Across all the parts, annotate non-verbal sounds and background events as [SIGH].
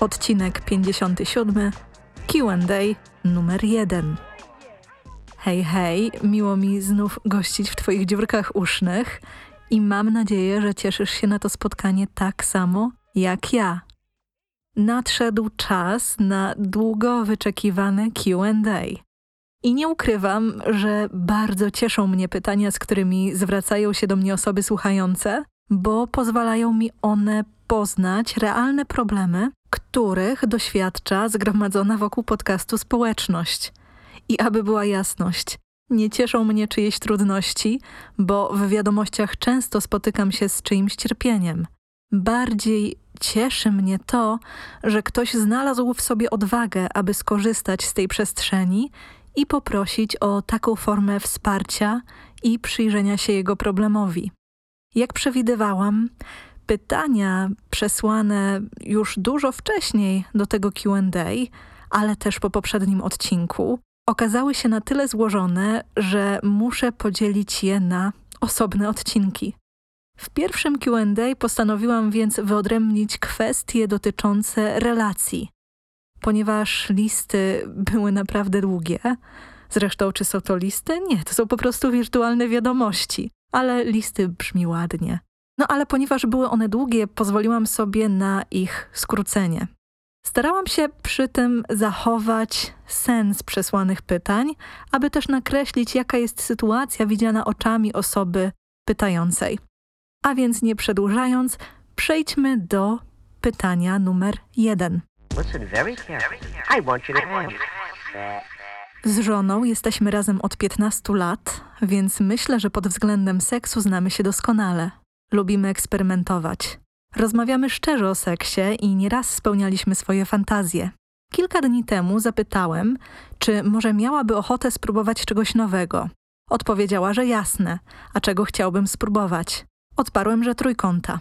Odcinek 57. Q&A numer 1. Hej, hej, miło mi znów gościć w Twoich dziurkach usznych i mam nadzieję, że cieszysz się na to spotkanie tak samo jak ja. Nadszedł czas na długo wyczekiwane Q&A. I nie ukrywam, że bardzo cieszą mnie pytania, z którymi zwracają się do mnie osoby słuchające, bo pozwalają mi one poznać realne problemy, których doświadcza zgromadzona wokół podcastu społeczność. I aby była jasność, nie cieszą mnie czyjeś trudności, bo w wiadomościach często spotykam się z czyimś cierpieniem. Bardziej cieszy mnie to, że ktoś znalazł w sobie odwagę, aby skorzystać z tej przestrzeni i poprosić o taką formę wsparcia i przyjrzenia się jego problemowi. Jak przewidywałam, pytania przesłane już dużo wcześniej do tego QA, ale też po poprzednim odcinku, okazały się na tyle złożone, że muszę podzielić je na osobne odcinki. W pierwszym QA postanowiłam więc wyodrębnić kwestie dotyczące relacji ponieważ listy były naprawdę długie. Zresztą, czy są to listy? Nie, to są po prostu wirtualne wiadomości, ale listy brzmi ładnie. No ale ponieważ były one długie, pozwoliłam sobie na ich skrócenie. Starałam się przy tym zachować sens przesłanych pytań, aby też nakreślić, jaka jest sytuacja widziana oczami osoby pytającej. A więc nie przedłużając, przejdźmy do pytania numer jeden. Z żoną jesteśmy razem od 15 lat, więc myślę, że pod względem seksu znamy się doskonale. Lubimy eksperymentować. Rozmawiamy szczerze o seksie i nieraz spełnialiśmy swoje fantazje. Kilka dni temu zapytałem, czy może miałaby ochotę spróbować czegoś nowego. Odpowiedziała, że jasne, a czego chciałbym spróbować. Odparłem, że trójkąta.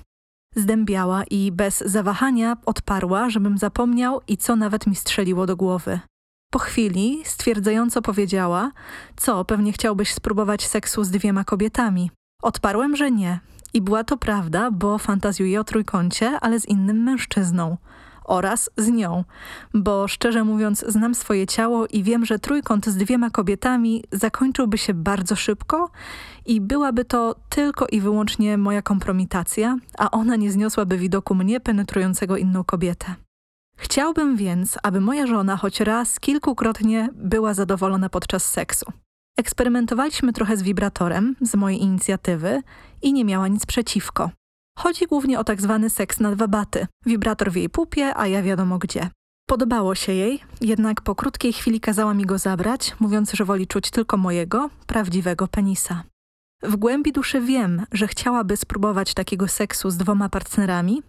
Zdębiała i bez zawahania odparła, żebym zapomniał i co nawet mi strzeliło do głowy. Po chwili stwierdzająco powiedziała, co pewnie chciałbyś spróbować seksu z dwiema kobietami. Odparłem, że nie. I była to prawda, bo fantazjuję o trójkącie, ale z innym mężczyzną. Oraz z nią, bo szczerze mówiąc znam swoje ciało i wiem, że trójkąt z dwiema kobietami zakończyłby się bardzo szybko i byłaby to tylko i wyłącznie moja kompromitacja, a ona nie zniosłaby widoku mnie penetrującego inną kobietę. Chciałbym więc, aby moja żona choć raz kilkukrotnie była zadowolona podczas seksu. Eksperymentowaliśmy trochę z wibratorem z mojej inicjatywy i nie miała nic przeciwko. Chodzi głównie o tak zwany seks na dwa baty. Wibrator w jej pupie, a ja wiadomo gdzie. Podobało się jej, jednak po krótkiej chwili kazała mi go zabrać, mówiąc, że woli czuć tylko mojego, prawdziwego penisa. W głębi duszy wiem, że chciałaby spróbować takiego seksu z dwoma partnerami.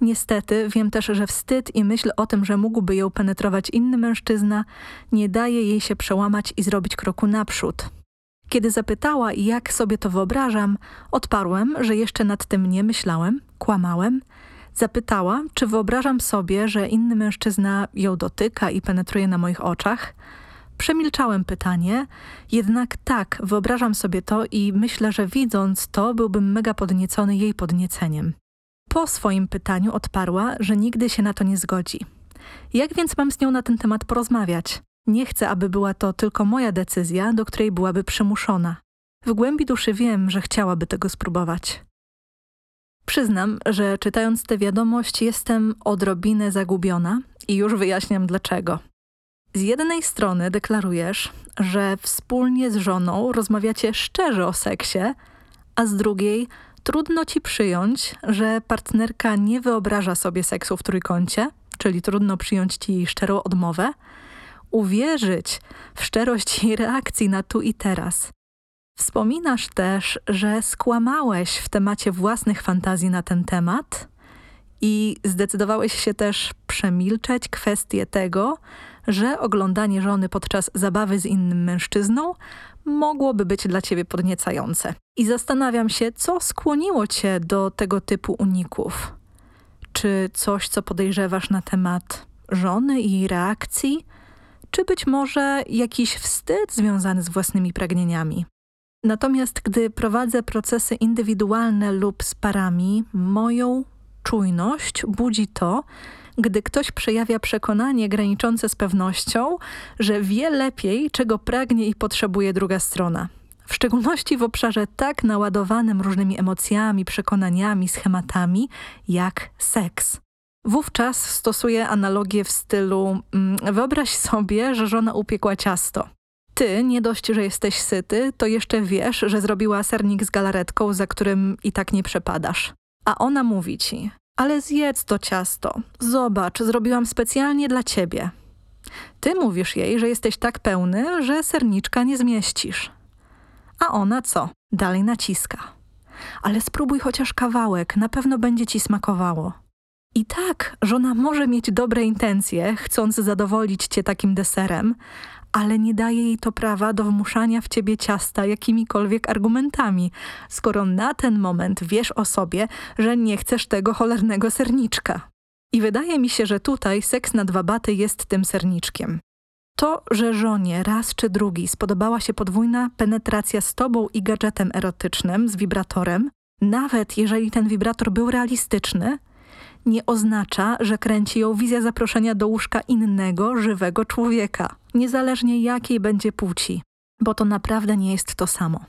Niestety wiem też, że wstyd i myśl o tym, że mógłby ją penetrować inny mężczyzna, nie daje jej się przełamać i zrobić kroku naprzód. Kiedy zapytała, jak sobie to wyobrażam, odparłem, że jeszcze nad tym nie myślałem, kłamałem. Zapytała, czy wyobrażam sobie, że inny mężczyzna ją dotyka i penetruje na moich oczach. Przemilczałem pytanie, jednak tak, wyobrażam sobie to i myślę, że widząc to, byłbym mega podniecony jej podnieceniem. Po swoim pytaniu odparła, że nigdy się na to nie zgodzi. Jak więc mam z nią na ten temat porozmawiać? Nie chcę, aby była to tylko moja decyzja, do której byłaby przymuszona. W głębi duszy wiem, że chciałaby tego spróbować. Przyznam, że czytając tę wiadomość jestem odrobinę zagubiona i już wyjaśniam dlaczego. Z jednej strony deklarujesz, że wspólnie z żoną rozmawiacie szczerze o seksie, a z drugiej trudno ci przyjąć, że partnerka nie wyobraża sobie seksu w trójkącie, czyli trudno przyjąć ci jej szczerą odmowę, uwierzyć w szczerość jej reakcji na tu i teraz. Wspominasz też, że skłamałeś w temacie własnych fantazji na ten temat I zdecydowałeś się też przemilczeć kwestię tego, że oglądanie żony podczas zabawy z innym mężczyzną mogłoby być dla ciebie podniecające. I zastanawiam się, co skłoniło cię do tego typu uników. Czy coś, co podejrzewasz na temat żony i jej reakcji? Czy być może jakiś wstyd związany z własnymi pragnieniami? Natomiast gdy prowadzę procesy indywidualne lub z parami, moją czujność budzi to, gdy ktoś przejawia przekonanie graniczące z pewnością, że wie lepiej, czego pragnie i potrzebuje druga strona. W szczególności w obszarze tak naładowanym różnymi emocjami, przekonaniami, schematami, jak seks. Wówczas stosuję analogię w stylu mm, wyobraź sobie, że żona upiekła ciasto. Ty, nie dość, że jesteś syty, to jeszcze wiesz, że zrobiła sernik z galaretką, za którym i tak nie przepadasz. A ona mówi ci, ale zjedz to ciasto. Zobacz, zrobiłam specjalnie dla ciebie. Ty mówisz jej, że jesteś tak pełny, że serniczka nie zmieścisz. A ona co? Dalej naciska. Ale spróbuj chociaż kawałek, na pewno będzie ci smakowało. I tak, żona może mieć dobre intencje, chcąc zadowolić cię takim deserem, ale nie daje jej to prawa do wmuszania w ciebie ciasta jakimikolwiek argumentami, skoro na ten moment wiesz o sobie, że nie chcesz tego cholernego serniczka. I wydaje mi się, że tutaj seks na dwa baty jest tym serniczkiem. To, że żonie raz czy drugi spodobała się podwójna penetracja z tobą i gadżetem erotycznym, z wibratorem, nawet jeżeli ten wibrator był realistyczny, nie oznacza, że kręci ją wizja zaproszenia do łóżka innego, żywego człowieka, niezależnie jakiej będzie płci, bo to naprawdę nie jest to samo.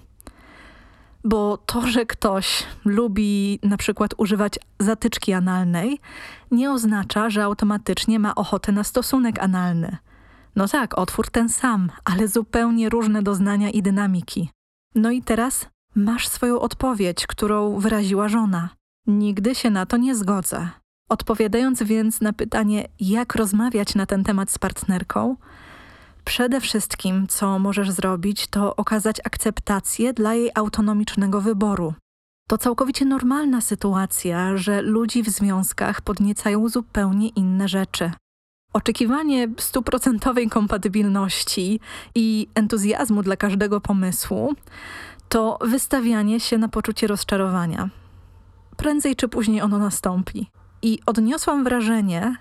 Bo to, że ktoś lubi na przykład używać zatyczki analnej, nie oznacza, że automatycznie ma ochotę na stosunek analny. No tak, otwór ten sam, ale zupełnie różne doznania i dynamiki. No i teraz masz swoją odpowiedź, którą wyraziła żona. Nigdy się na to nie zgodzę. Odpowiadając więc na pytanie, jak rozmawiać na ten temat z partnerką, przede wszystkim, co możesz zrobić, to okazać akceptację dla jej autonomicznego wyboru. To całkowicie normalna sytuacja, że ludzi w związkach podniecają zupełnie inne rzeczy. Oczekiwanie stuprocentowej kompatybilności i entuzjazmu dla każdego pomysłu to wystawianie się na poczucie rozczarowania. Prędzej czy później ono nastąpi. I odniosłam wrażenie,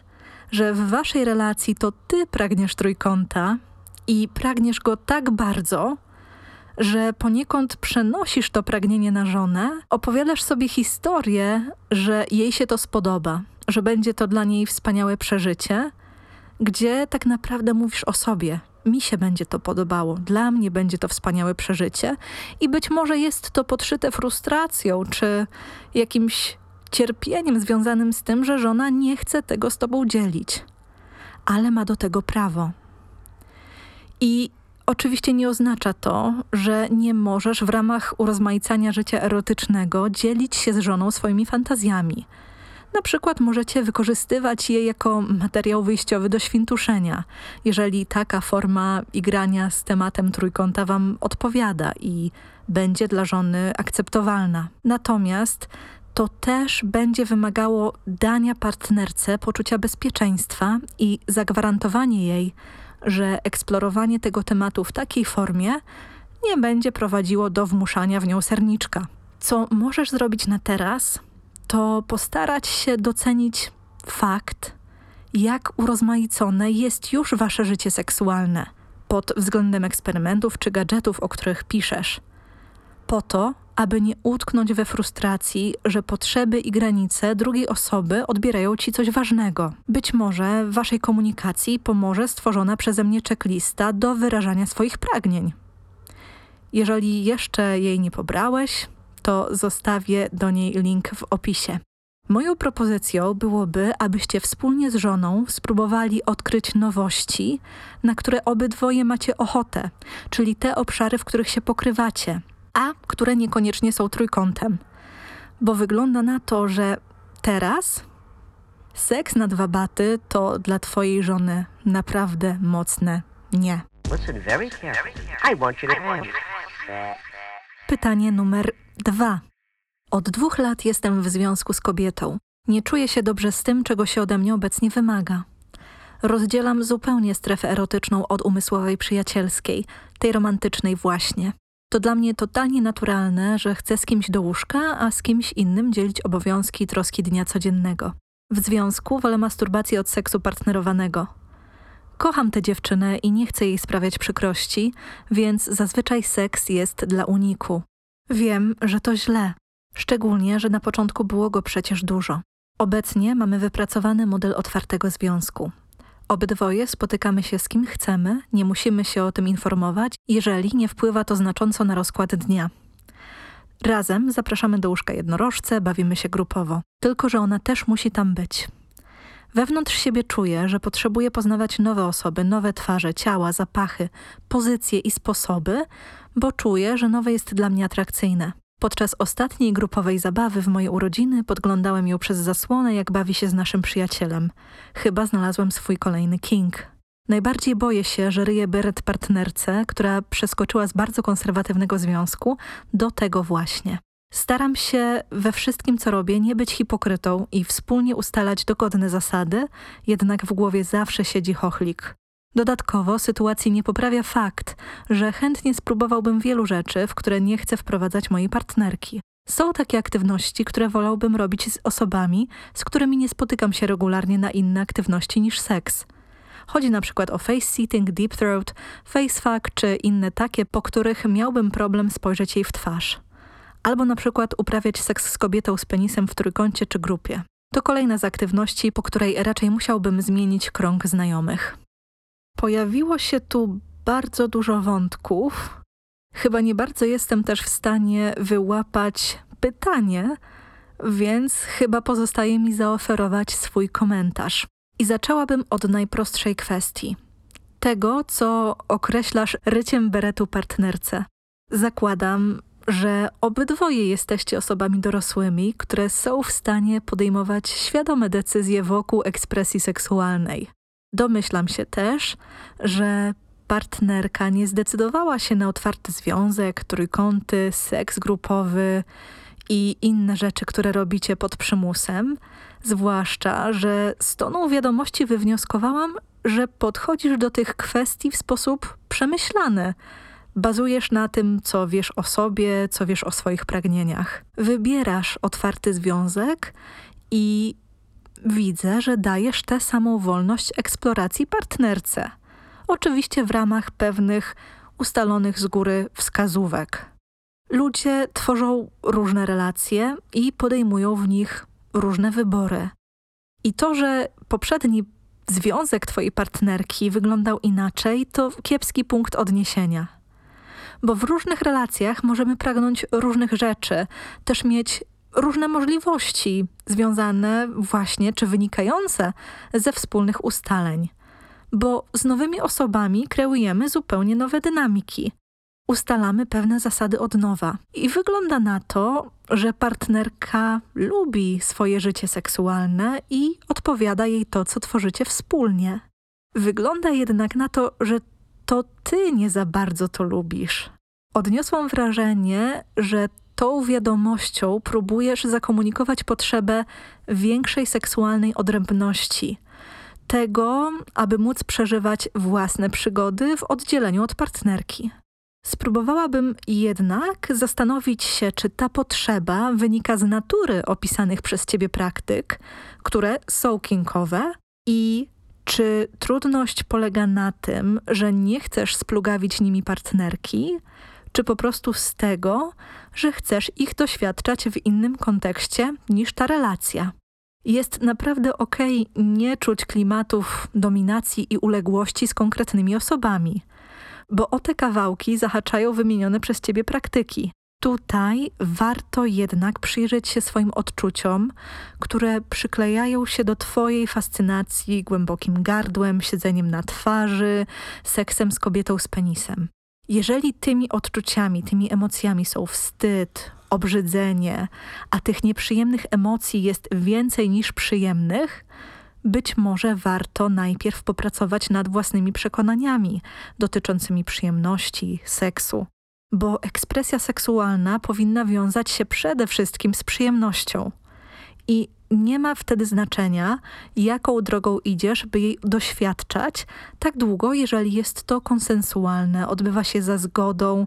że w waszej relacji to ty pragniesz trójkąta i pragniesz go tak bardzo, że poniekąd przenosisz to pragnienie na żonę, opowiadasz sobie historię, że jej się to spodoba, że będzie to dla niej wspaniałe przeżycie, gdzie tak naprawdę mówisz o sobie. Mi się będzie to podobało, dla mnie będzie to wspaniałe przeżycie i być może jest to podszyte frustracją czy jakimś cierpieniem związanym z tym, że żona nie chce tego z tobą dzielić, ale ma do tego prawo. I oczywiście nie oznacza to, że nie możesz w ramach urozmaicania życia erotycznego dzielić się z żoną swoimi fantazjami. Na przykład możecie wykorzystywać je jako materiał wyjściowy do świntuszenia, jeżeli taka forma igrania z tematem trójkąta wam odpowiada i będzie dla żony akceptowalna. Natomiast to też będzie wymagało dania partnerce poczucia bezpieczeństwa i zagwarantowanie jej, że eksplorowanie tego tematu w takiej formie nie będzie prowadziło do wmuszania w nią serniczka. Co możesz zrobić na teraz, to postarać się docenić fakt, jak urozmaicone jest już wasze życie seksualne pod względem eksperymentów czy gadżetów, o których piszesz. Po to, aby nie utknąć we frustracji, że potrzeby i granice drugiej osoby odbierają ci coś ważnego. Być może w waszej komunikacji pomoże stworzona przeze mnie checklista do wyrażania swoich pragnień. Jeżeli jeszcze jej nie pobrałeś, to zostawię do niej link w opisie. Moją propozycją byłoby, abyście wspólnie z żoną spróbowali odkryć nowości, na które obydwoje macie ochotę, czyli te obszary, w których się pokrywacie, a które niekoniecznie są trójkątem. Bo wygląda na to, że teraz seks na dwa baty to dla twojej żony naprawdę mocne nie. Pytanie numer dwa. Od dwóch lat jestem w związku z kobietą. Nie czuję się dobrze z tym, czego się ode mnie obecnie wymaga. Rozdzielam zupełnie strefę erotyczną od umysłowej przyjacielskiej, tej romantycznej właśnie. To dla mnie totalnie naturalne, że chcę z kimś do łóżka, a z kimś innym dzielić obowiązki i troski dnia codziennego. W związku wolę masturbację od seksu partnerowanego. Kocham tę dziewczynę i nie chcę jej sprawiać przykrości, więc zazwyczaj seks jest dla uniku. Wiem, że to źle, szczególnie, że na początku było go przecież dużo. Obecnie mamy wypracowany model otwartego związku. Obydwoje spotykamy się z kim chcemy, nie musimy się o tym informować, jeżeli nie wpływa to znacząco na rozkład dnia. Razem zapraszamy do łóżka jednorożce, bawimy się grupowo, tylko że ona też musi tam być. Wewnątrz siebie czuję, że potrzebuję poznawać nowe osoby, nowe twarze, ciała, zapachy, pozycje i sposoby, bo czuję, że nowe jest dla mnie atrakcyjne. Podczas ostatniej grupowej zabawy w moje urodziny podglądałem ją przez zasłonę, jak bawi się z naszym przyjacielem. Chyba znalazłem swój kolejny king. Najbardziej boję się, że ryję beret partnerce, która przeskoczyła z bardzo konserwatywnego związku do tego właśnie. Staram się we wszystkim, co robię, nie być hipokrytą i wspólnie ustalać dogodne zasady, jednak w głowie zawsze siedzi chochlik. Dodatkowo sytuacji nie poprawia fakt, że chętnie spróbowałbym wielu rzeczy, w które nie chcę wprowadzać mojej partnerki. Są takie aktywności, które wolałbym robić z osobami, z którymi nie spotykam się regularnie na inne aktywności niż seks. Chodzi na przykład o face sitting, deep throat, face fuck czy inne takie, po których miałbym problem spojrzeć jej w twarz. Albo na przykład uprawiać seks z kobietą z penisem w trójkącie czy grupie. To kolejna z aktywności, po której raczej musiałbym zmienić krąg znajomych. Pojawiło się tu bardzo dużo wątków. Chyba nie bardzo jestem też w stanie wyłapać pytanie, więc chyba pozostaje mi zaoferować swój komentarz. I zaczęłabym od najprostszej kwestii. Tego, co określasz ryciem beretu partnerce. Zakładam, że obydwoje jesteście osobami dorosłymi, które są w stanie podejmować świadome decyzje wokół ekspresji seksualnej. Domyślam się też, że partnerka nie zdecydowała się na otwarty związek, trójkąty, seks grupowy i inne rzeczy, które robicie pod przymusem, zwłaszcza, że z tonu wiadomości wywnioskowałam, że podchodzisz do tych kwestii w sposób przemyślany. Bazujesz na tym, co wiesz o sobie, co wiesz o swoich pragnieniach. Wybierasz otwarty związek i widzę, że dajesz tę samą wolność eksploracji partnerce. Oczywiście w ramach pewnych ustalonych z góry wskazówek. Ludzie tworzą różne relacje i podejmują w nich różne wybory. I to, że poprzedni związek twojej partnerki wyglądał inaczej, to kiepski punkt odniesienia. Bo w różnych relacjach możemy pragnąć różnych rzeczy, też mieć różne możliwości związane właśnie czy wynikające ze wspólnych ustaleń. Bo z nowymi osobami kreujemy zupełnie nowe dynamiki. Ustalamy pewne zasady od nowa. I wygląda na to, że partnerka lubi swoje życie seksualne i odpowiada jej to, co tworzycie wspólnie. Wygląda jednak na to, że to ty nie za bardzo to lubisz. Odniosłam wrażenie, że tą wiadomością próbujesz zakomunikować potrzebę większej seksualnej odrębności. Tego, aby móc przeżywać własne przygody w oddzieleniu od partnerki. Spróbowałabym jednak zastanowić się, czy ta potrzeba wynika z natury opisanych przez ciebie praktyk, które są kinkowe i czy trudność polega na tym, że nie chcesz splugawić nimi partnerki, czy po prostu z tego, że chcesz ich doświadczać w innym kontekście niż ta relacja. Jest naprawdę okej okay nie czuć klimatów dominacji i uległości z konkretnymi osobami, bo o te kawałki zahaczają wymienione przez ciebie praktyki. Tutaj warto jednak przyjrzeć się swoim odczuciom, które przyklejają się do Twojej fascynacji głębokim gardłem, siedzeniem na twarzy, seksem z kobietą z penisem. Jeżeli tymi odczuciami, tymi emocjami są wstyd, obrzydzenie, a tych nieprzyjemnych emocji jest więcej niż przyjemnych, być może warto najpierw popracować nad własnymi przekonaniami dotyczącymi przyjemności, seksu, bo ekspresja seksualna powinna wiązać się przede wszystkim z przyjemnością. I nie ma wtedy znaczenia, jaką drogą idziesz, by jej doświadczać, tak długo, jeżeli jest to konsensualne, odbywa się za zgodą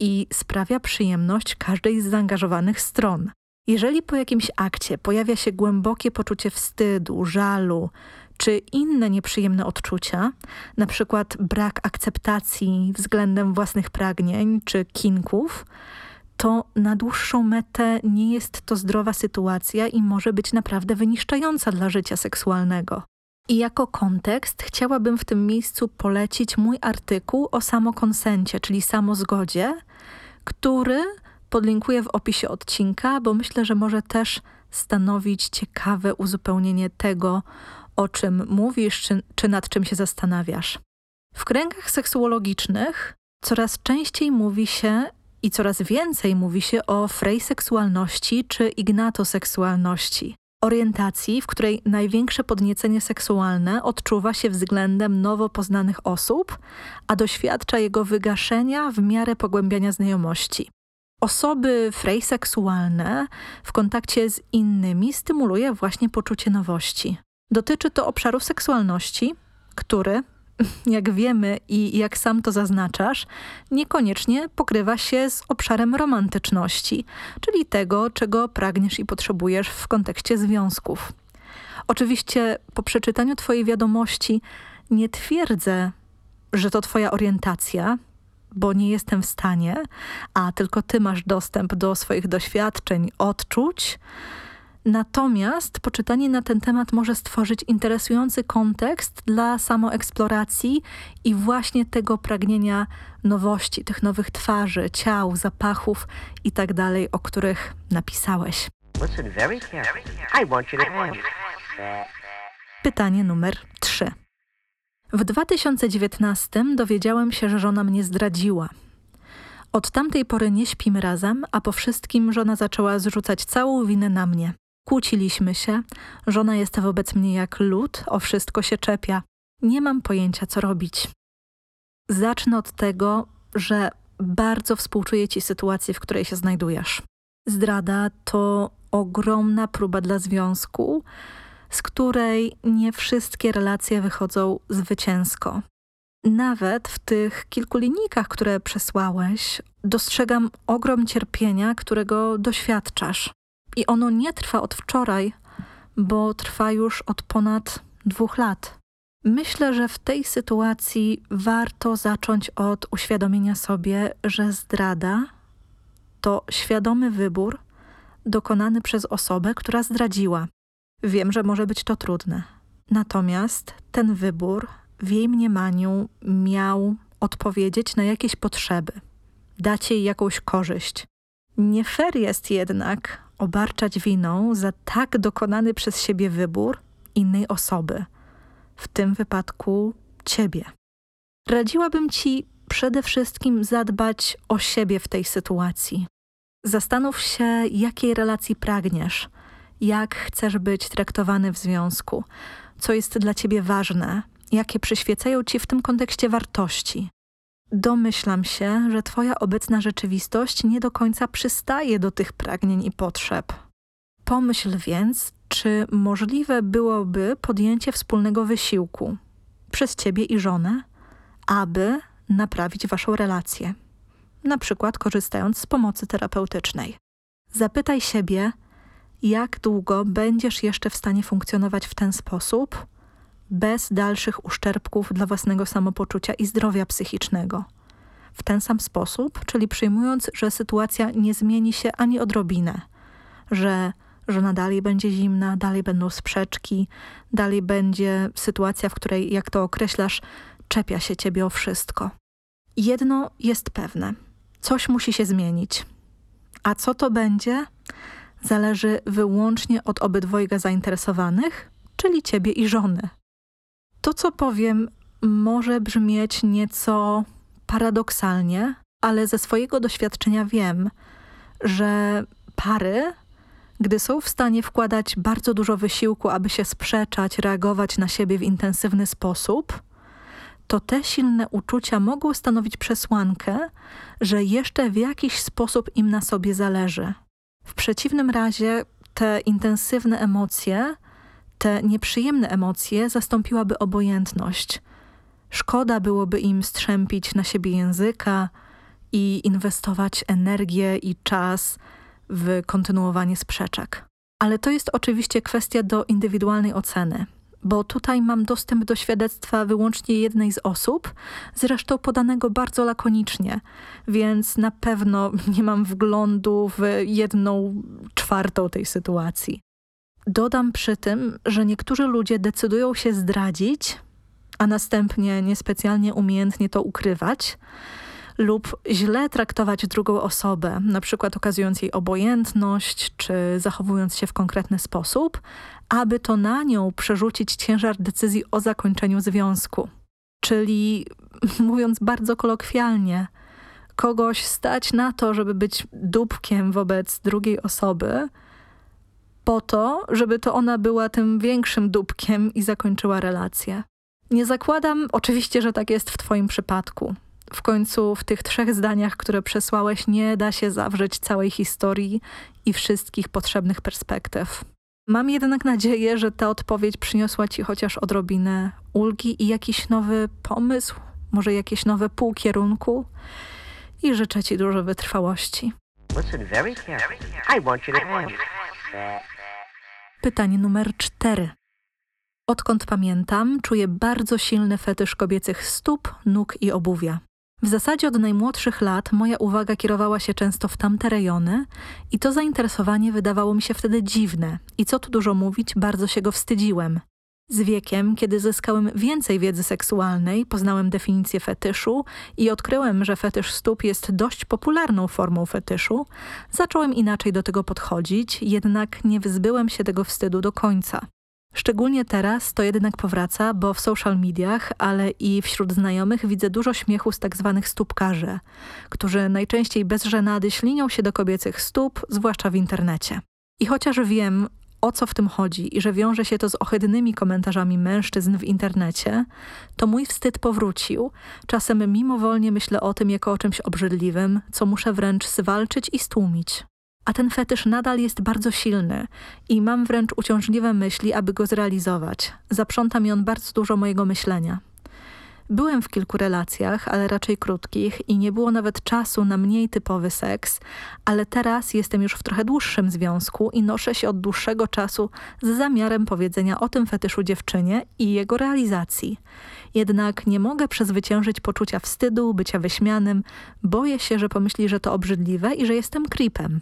i sprawia przyjemność każdej z zaangażowanych stron. Jeżeli po jakimś akcie pojawia się głębokie poczucie wstydu, żalu czy inne nieprzyjemne odczucia, przykład brak akceptacji względem własnych pragnień czy kinków, to na dłuższą metę nie jest to zdrowa sytuacja i może być naprawdę wyniszczająca dla życia seksualnego. I jako kontekst chciałabym w tym miejscu polecić mój artykuł o samokonsencie, czyli samozgodzie, który podlinkuję w opisie odcinka, bo myślę, że może też stanowić ciekawe uzupełnienie tego, o czym mówisz, czy, czy nad czym się zastanawiasz. W kręgach seksuologicznych coraz częściej mówi się i coraz więcej mówi się o frejseksualności czy ignatoseksualności. Orientacji, w której największe podniecenie seksualne odczuwa się względem nowo poznanych osób, a doświadcza jego wygaszenia w miarę pogłębiania znajomości. Osoby frejseksualne w kontakcie z innymi stymuluje właśnie poczucie nowości. Dotyczy to obszaru seksualności, który, [LAUGHS] jak wiemy i jak sam to zaznaczasz, niekoniecznie pokrywa się z obszarem romantyczności, czyli tego, czego pragniesz i potrzebujesz w kontekście związków. Oczywiście po przeczytaniu Twojej wiadomości nie twierdzę, że to Twoja orientacja, bo nie jestem w stanie, a tylko Ty masz dostęp do swoich doświadczeń, odczuć, Natomiast poczytanie na ten temat może stworzyć interesujący kontekst dla samoeksploracji i właśnie tego pragnienia nowości, tych nowych twarzy, ciał, zapachów itd., tak o których napisałeś. Pytanie numer 3. W 2019 dowiedziałem się, że żona mnie zdradziła. Od tamtej pory nie śpimy razem, a po wszystkim żona zaczęła zrzucać całą winę na mnie. Kłóciliśmy się. Żona jest wobec mnie jak lód, o wszystko się czepia. Nie mam pojęcia, co robić. Zacznę od tego, że bardzo współczuję ci sytuacji, w której się znajdujesz. Zdrada to ogromna próba dla związku, z której nie wszystkie relacje wychodzą zwycięsko. Nawet w tych kilku linijkach, które przesłałeś, dostrzegam ogrom cierpienia, którego doświadczasz. I ono nie trwa od wczoraj, bo trwa już od ponad dwóch lat. Myślę, że w tej sytuacji warto zacząć od uświadomienia sobie, że zdrada to świadomy wybór dokonany przez osobę, która zdradziła. Wiem, że może być to trudne. Natomiast ten wybór w jej mniemaniu miał odpowiedzieć na jakieś potrzeby, dać jej jakąś korzyść. Nie fair jest jednak obarczać winą za tak dokonany przez siebie wybór innej osoby, w tym wypadku ciebie. Radziłabym ci przede wszystkim zadbać o siebie w tej sytuacji. Zastanów się, jakiej relacji pragniesz, jak chcesz być traktowany w związku, co jest dla ciebie ważne, jakie przyświecają ci w tym kontekście wartości. Domyślam się, że Twoja obecna rzeczywistość nie do końca przystaje do tych pragnień i potrzeb. Pomyśl więc, czy możliwe byłoby podjęcie wspólnego wysiłku przez Ciebie i żonę, aby naprawić Waszą relację, na przykład korzystając z pomocy terapeutycznej. Zapytaj siebie, jak długo będziesz jeszcze w stanie funkcjonować w ten sposób, bez dalszych uszczerbków dla własnego samopoczucia i zdrowia psychicznego. W ten sam sposób, czyli przyjmując, że sytuacja nie zmieni się ani odrobinę, że żona dalej będzie zimna, dalej będą sprzeczki, dalej będzie sytuacja, w której, jak to określasz, czepia się ciebie o wszystko. Jedno jest pewne. Coś musi się zmienić. A co to będzie? Zależy wyłącznie od obydwojga zainteresowanych, czyli ciebie i żony. To, co powiem, może brzmieć nieco paradoksalnie, ale ze swojego doświadczenia wiem, że pary, gdy są w stanie wkładać bardzo dużo wysiłku, aby się sprzeczać, reagować na siebie w intensywny sposób, to te silne uczucia mogą stanowić przesłankę, że jeszcze w jakiś sposób im na sobie zależy. W przeciwnym razie te intensywne emocje, te nieprzyjemne emocje zastąpiłaby obojętność. Szkoda byłoby im strzępić na siebie języka i inwestować energię i czas w kontynuowanie sprzeczek. Ale to jest oczywiście kwestia do indywidualnej oceny, bo tutaj mam dostęp do świadectwa wyłącznie jednej z osób, zresztą podanego bardzo lakonicznie, więc na pewno nie mam wglądu w jedną czwartą tej sytuacji. Dodam przy tym, że niektórzy ludzie decydują się zdradzić, a następnie niespecjalnie umiejętnie to ukrywać, lub źle traktować drugą osobę, na przykład okazując jej obojętność czy zachowując się w konkretny sposób, aby to na nią przerzucić ciężar decyzji o zakończeniu związku. Czyli, [LAUGHS] mówiąc bardzo kolokwialnie, kogoś stać na to, żeby być dupkiem wobec drugiej osoby, po to, żeby to ona była tym większym dupkiem i zakończyła relację. Nie zakładam oczywiście, że tak jest w Twoim przypadku. W końcu w tych trzech zdaniach, które przesłałeś, nie da się zawrzeć całej historii i wszystkich potrzebnych perspektyw. Mam jednak nadzieję, że ta odpowiedź przyniosła Ci chociaż odrobinę ulgi i jakiś nowy pomysł, może jakieś nowe pół kierunku i życzę Ci dużo wytrwałości. Listen very carefully. I want you to answer. Pytanie numer cztery. Odkąd pamiętam, czuję bardzo silny fetysz kobiecych stóp, nóg i obuwia. W zasadzie od najmłodszych lat moja uwaga kierowała się często w tamte rejony i to zainteresowanie wydawało mi się wtedy dziwne i co tu dużo mówić, bardzo się go wstydziłem. Z wiekiem, kiedy zyskałem więcej wiedzy seksualnej, poznałem definicję fetyszu i odkryłem, że fetysz stóp jest dość popularną formą fetyszu, zacząłem inaczej do tego podchodzić, jednak nie wyzbyłem się tego wstydu do końca. Szczególnie teraz to jednak powraca, bo w social mediach, ale i wśród znajomych widzę dużo śmiechu z tak zwanych stópkarzy, którzy najczęściej bez żenady ślinią się do kobiecych stóp, zwłaszcza w internecie. I chociaż wiem, o co w tym chodzi i że wiąże się to z ohydnymi komentarzami mężczyzn w internecie, to mój wstyd powrócił. Czasem mimowolnie myślę o tym jako o czymś obrzydliwym, co muszę wręcz zwalczyć i stłumić. A ten fetysz nadal jest bardzo silny i mam wręcz uciążliwe myśli, aby go zrealizować. Zaprząta mi on bardzo dużo mojego myślenia. Byłem w kilku relacjach, ale raczej krótkich i nie było nawet czasu na mniej typowy seks, ale teraz jestem już w trochę dłuższym związku i noszę się od dłuższego czasu z zamiarem powiedzenia o tym fetyszu dziewczynie i jego realizacji. Jednak nie mogę przezwyciężyć poczucia wstydu, bycia wyśmianym, boję się, że pomyśli, że to obrzydliwe i że jestem creepem.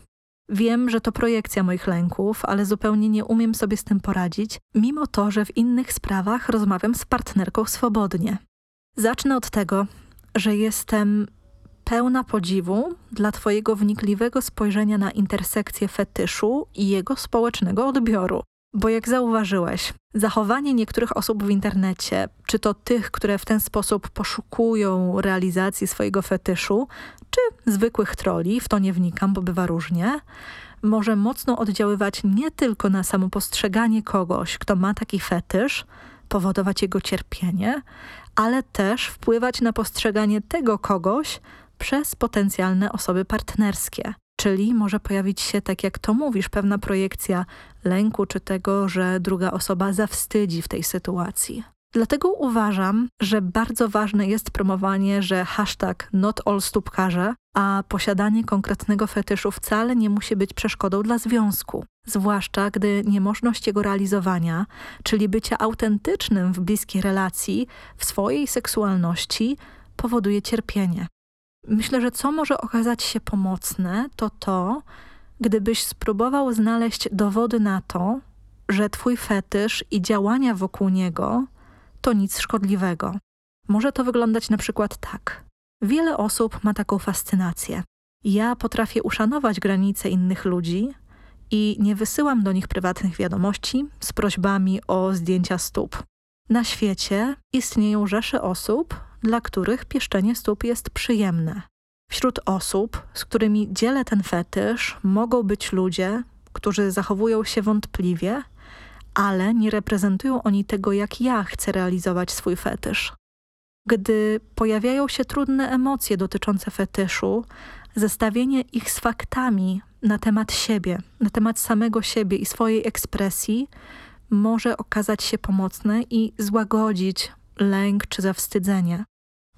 Wiem, że to projekcja moich lęków, ale zupełnie nie umiem sobie z tym poradzić, mimo to, że w innych sprawach rozmawiam z partnerką swobodnie. Zacznę od tego, że jestem pełna podziwu dla Twojego wnikliwego spojrzenia na intersekcję fetyszu i jego społecznego odbioru. Bo jak zauważyłeś, zachowanie niektórych osób w internecie, czy to tych, które w ten sposób poszukują realizacji swojego fetyszu, czy zwykłych troli, w to nie wnikam, bo bywa różnie, może mocno oddziaływać nie tylko na samo postrzeganie kogoś, kto ma taki fetysz, powodować jego cierpienie, ale też wpływać na postrzeganie tego kogoś przez potencjalne osoby partnerskie. Czyli może pojawić się, tak jak to mówisz, pewna projekcja lęku czy tego, że druga osoba zawstydzi w tej sytuacji. Dlatego uważam, że bardzo ważne jest promowanie, że hashtag not all stópkarze, a posiadanie konkretnego fetyszu wcale nie musi być przeszkodą dla związku. Zwłaszcza gdy niemożność jego realizowania, czyli bycia autentycznym w bliskiej relacji, w swojej seksualności, powoduje cierpienie. Myślę, że co może okazać się pomocne, to to, gdybyś spróbował znaleźć dowody na to, że twój fetysz i działania wokół niego to nic szkodliwego. Może to wyglądać na przykład tak. Wiele osób ma taką fascynację. Ja potrafię uszanować granice innych ludzi i nie wysyłam do nich prywatnych wiadomości z prośbami o zdjęcia stóp. Na świecie istnieją rzesze osób, dla których pieszczenie stóp jest przyjemne. Wśród osób, z którymi dzielę ten fetysz, mogą być ludzie, którzy zachowują się wątpliwie, ale nie reprezentują oni tego, jak ja chcę realizować swój fetysz. Gdy pojawiają się trudne emocje dotyczące fetyszu, Zestawienie ich z faktami na temat siebie, na temat samego siebie i swojej ekspresji może okazać się pomocne i złagodzić lęk czy zawstydzenie.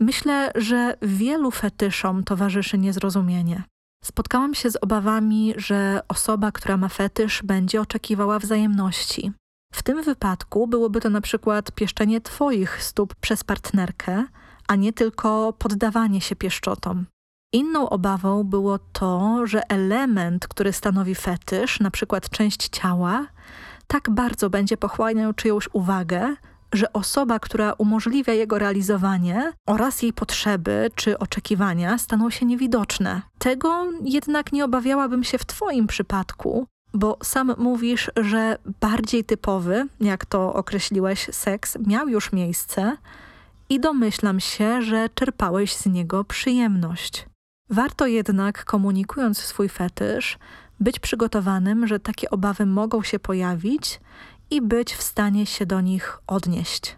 Myślę, że wielu fetyszom towarzyszy niezrozumienie. Spotkałam się z obawami, że osoba, która ma fetysz, będzie oczekiwała wzajemności. W tym wypadku byłoby to na przykład pieszczenie Twoich stóp przez partnerkę, a nie tylko poddawanie się pieszczotom. Inną obawą było to, że element, który stanowi fetysz, na przykład część ciała, tak bardzo będzie pochłaniał czyjąś uwagę, że osoba, która umożliwia jego realizowanie oraz jej potrzeby czy oczekiwania staną się niewidoczne. Tego jednak nie obawiałabym się w Twoim przypadku, bo sam mówisz, że bardziej typowy, jak to określiłeś, seks miał już miejsce i domyślam się, że czerpałeś z niego przyjemność. Warto jednak, komunikując swój fetysz, być przygotowanym, że takie obawy mogą się pojawić i być w stanie się do nich odnieść.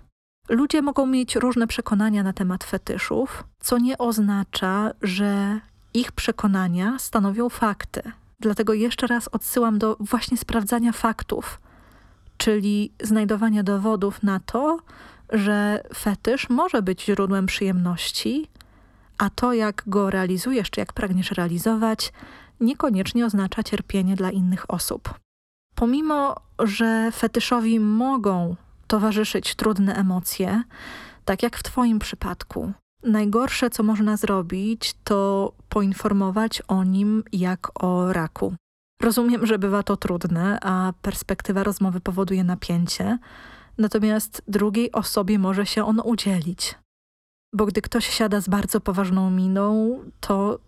Ludzie mogą mieć różne przekonania na temat fetyszów, co nie oznacza, że ich przekonania stanowią fakty. Dlatego jeszcze raz odsyłam do właśnie sprawdzania faktów, czyli znajdowania dowodów na to, że fetysz może być źródłem przyjemności, a to, jak go realizujesz, czy jak pragniesz realizować, niekoniecznie oznacza cierpienie dla innych osób. Pomimo, że fetyszowi mogą towarzyszyć trudne emocje, tak jak w Twoim przypadku, najgorsze, co można zrobić, to poinformować o nim jak o raku. Rozumiem, że bywa to trudne, a perspektywa rozmowy powoduje napięcie, natomiast drugiej osobie może się on udzielić. Bo gdy ktoś siada z bardzo poważną miną, to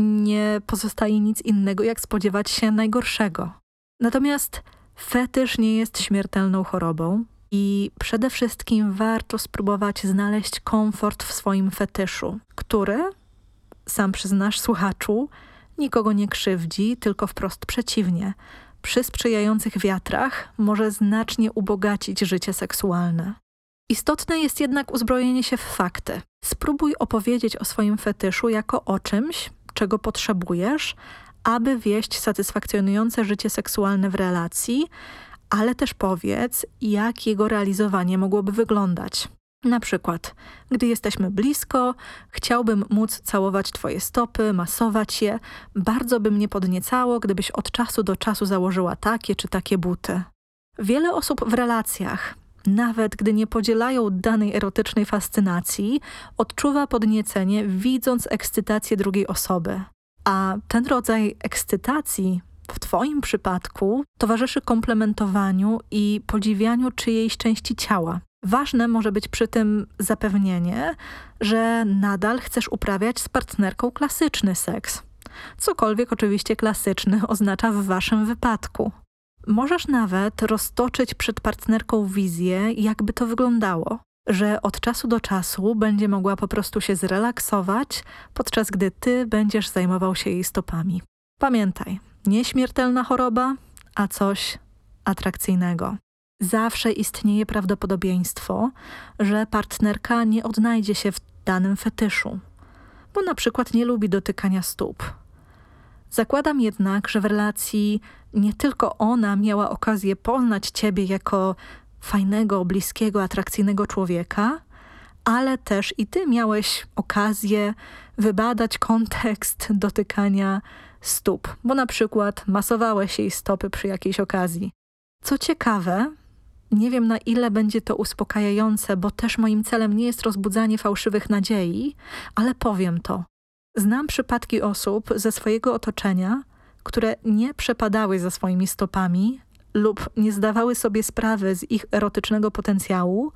nie pozostaje nic innego, jak spodziewać się najgorszego. Natomiast fetysz nie jest śmiertelną chorobą i przede wszystkim warto spróbować znaleźć komfort w swoim fetyszu, który, sam przyznasz słuchaczu, nikogo nie krzywdzi, tylko wprost przeciwnie. Przy sprzyjających wiatrach może znacznie ubogacić życie seksualne. Istotne jest jednak uzbrojenie się w fakty. Spróbuj opowiedzieć o swoim fetyszu jako o czymś, czego potrzebujesz, aby wieść satysfakcjonujące życie seksualne w relacji, ale też powiedz, jak jego realizowanie mogłoby wyglądać. Na przykład, gdy jesteśmy blisko, chciałbym móc całować Twoje stopy, masować je. Bardzo by mnie podniecało, gdybyś od czasu do czasu założyła takie czy takie buty. Wiele osób w relacjach, nawet gdy nie podzielają danej erotycznej fascynacji, odczuwa podniecenie, widząc ekscytację drugiej osoby. A ten rodzaj ekscytacji w Twoim przypadku towarzyszy komplementowaniu i podziwianiu czyjejś części ciała. Ważne może być przy tym zapewnienie, że nadal chcesz uprawiać z partnerką klasyczny seks. Cokolwiek oczywiście klasyczny oznacza w Waszym wypadku. Możesz nawet roztoczyć przed partnerką wizję, jakby to wyglądało że od czasu do czasu będzie mogła po prostu się zrelaksować, podczas gdy ty będziesz zajmował się jej stopami. Pamiętaj, nieśmiertelna choroba, a coś atrakcyjnego. Zawsze istnieje prawdopodobieństwo, że partnerka nie odnajdzie się w danym fetyszu, bo na przykład nie lubi dotykania stóp. Zakładam jednak, że w relacji nie tylko ona miała okazję poznać ciebie jako fajnego, bliskiego, atrakcyjnego człowieka, ale też i ty miałeś okazję wybadać kontekst dotykania stóp, bo na przykład masowałeś jej stopy przy jakiejś okazji. Co ciekawe, nie wiem na ile będzie to uspokajające, bo też moim celem nie jest rozbudzanie fałszywych nadziei, ale powiem to. Znam przypadki osób ze swojego otoczenia, które nie przepadały za swoimi stopami, lub nie zdawały sobie sprawy z ich erotycznego potencjału,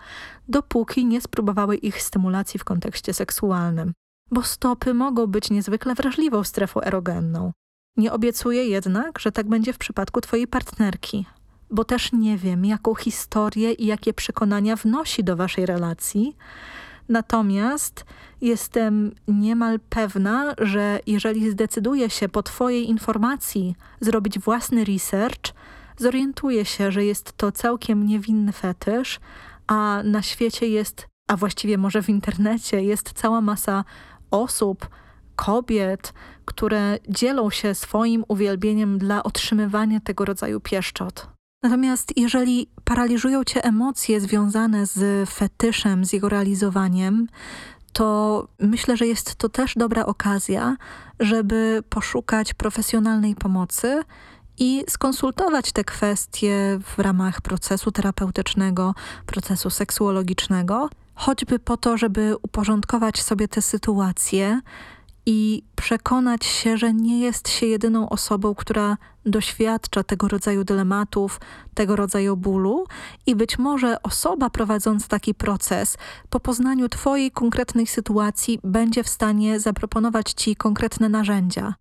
dopóki nie spróbowały ich stymulacji w kontekście seksualnym. Bo stopy mogą być niezwykle wrażliwą strefą erogenną. Nie obiecuję jednak, że tak będzie w przypadku twojej partnerki, bo też nie wiem, jaką historię i jakie przekonania wnosi do waszej relacji. Natomiast jestem niemal pewna, że jeżeli zdecyduje się po twojej informacji zrobić własny research, zorientuje się, że jest to całkiem niewinny fetysz, a na świecie jest, a właściwie może w internecie jest cała masa osób, kobiet, które dzielą się swoim uwielbieniem dla otrzymywania tego rodzaju pieszczot. Natomiast jeżeli paraliżują cię emocje związane z fetyszem, z jego realizowaniem, to myślę, że jest to też dobra okazja, żeby poszukać profesjonalnej pomocy i skonsultować te kwestie w ramach procesu terapeutycznego, procesu seksuologicznego, choćby po to, żeby uporządkować sobie tę sytuację i przekonać się, że nie jest się jedyną osobą, która doświadcza tego rodzaju dylematów, tego rodzaju bólu i być może osoba prowadząc taki proces po poznaniu Twojej konkretnej sytuacji będzie w stanie zaproponować Ci konkretne narzędzia.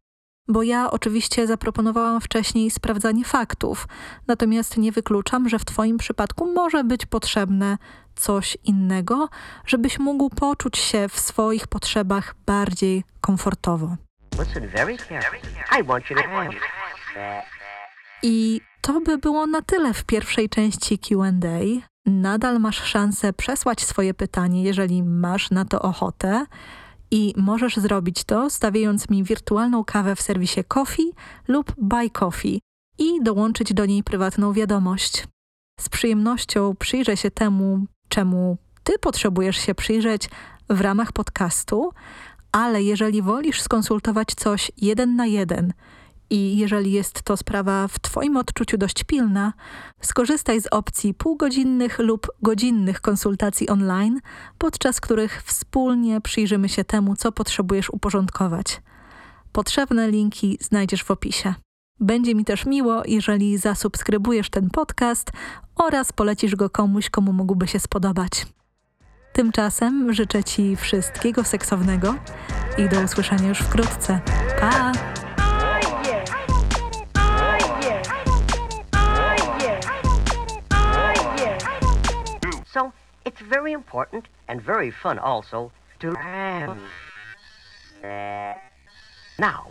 Bo ja oczywiście zaproponowałam wcześniej sprawdzanie faktów, natomiast nie wykluczam, że w Twoim przypadku może być potrzebne coś innego, żebyś mógł poczuć się w swoich potrzebach bardziej komfortowo. I to by było na tyle w pierwszej części QA. Nadal masz szansę przesłać swoje pytanie, jeżeli masz na to ochotę. I możesz zrobić to stawiając mi wirtualną kawę w serwisie Coffee lub Buy Coffee i dołączyć do niej prywatną wiadomość. Z przyjemnością przyjrzę się temu, czemu ty potrzebujesz się przyjrzeć w ramach podcastu, ale jeżeli wolisz skonsultować coś jeden na jeden i jeżeli jest to sprawa w Twoim odczuciu dość pilna, skorzystaj z opcji półgodzinnych lub godzinnych konsultacji online, podczas których wspólnie przyjrzymy się temu, co potrzebujesz uporządkować. Potrzebne linki znajdziesz w opisie. Będzie mi też miło, jeżeli zasubskrybujesz ten podcast oraz polecisz go komuś, komu mógłby się spodobać. Tymczasem życzę Ci wszystkiego seksownego i do usłyszenia już wkrótce. Pa! It's very important and very fun also to. Now,